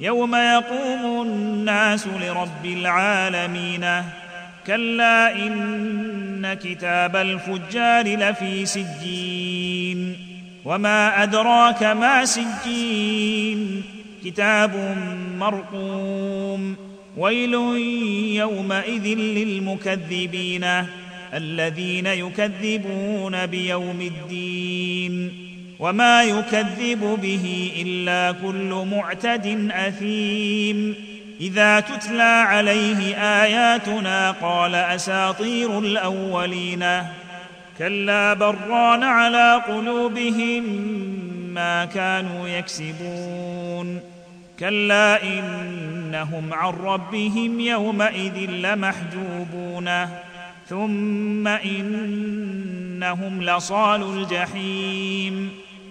يوم يقوم الناس لرب العالمين. كلا إن كتاب الفجار لفي سجين. وما أدراك ما سجين. كتاب مرقوم. ويل يومئذ للمكذبين. الذين يكذبون بيوم الدين. وما يكذب به إلا كل معتد أثيم. إذا تتلى عليه آياتنا قال أساطير الأولين. كلا بران على قلوبهم ما كانوا يكسبون. كلا إنهم عن ربهم يومئذ لمحجوبون. ثم إنهم لصال الجحيم.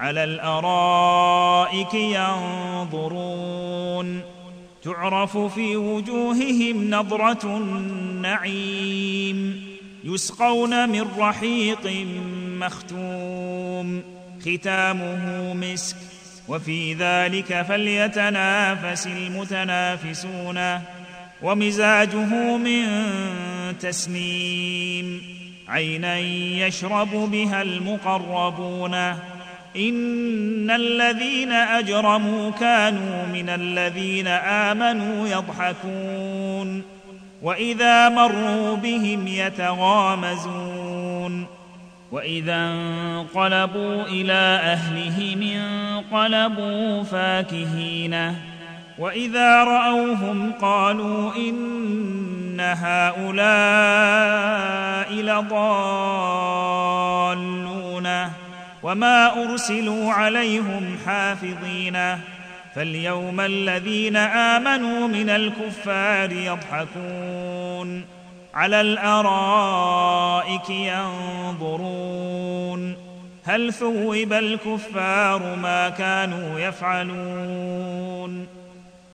على الأرائك ينظرون. تعرف في وجوههم نضره النعيم. يسقون من رحيق مختوم. ختامه مسك. وفي ذلك فليتنافس المتنافسون. ومزاجه من تسنيم. عينا يشرب بها المقربون. ان الذين اجرموا كانوا من الذين امنوا يضحكون واذا مروا بهم يتغامزون واذا انقلبوا إلى اهلهم انقلبوا فاكهين واذا راوهم قالوا ان هؤلاء لضالون وما ارسلوا عليهم حافظين فاليوم الذين امنوا من الكفار يضحكون على الارائك ينظرون هل ثوب الكفار ما كانوا يفعلون